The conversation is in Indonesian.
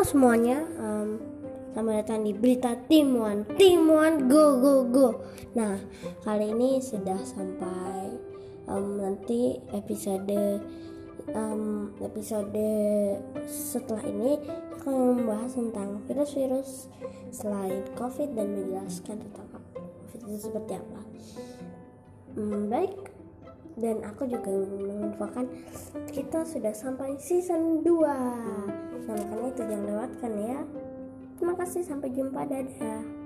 semuanya, um, selamat datang di berita Timuan. Timuan go go go. Nah, kali ini sudah sampai um, nanti episode um, episode setelah ini akan membahas tentang virus-virus selain COVID dan menjelaskan tentang COVID itu seperti apa. Hmm, baik, dan aku juga menginfokan kita sudah sampai season 2 nah makanya itu jangan lewatkan ya. Terima kasih sampai jumpa dadah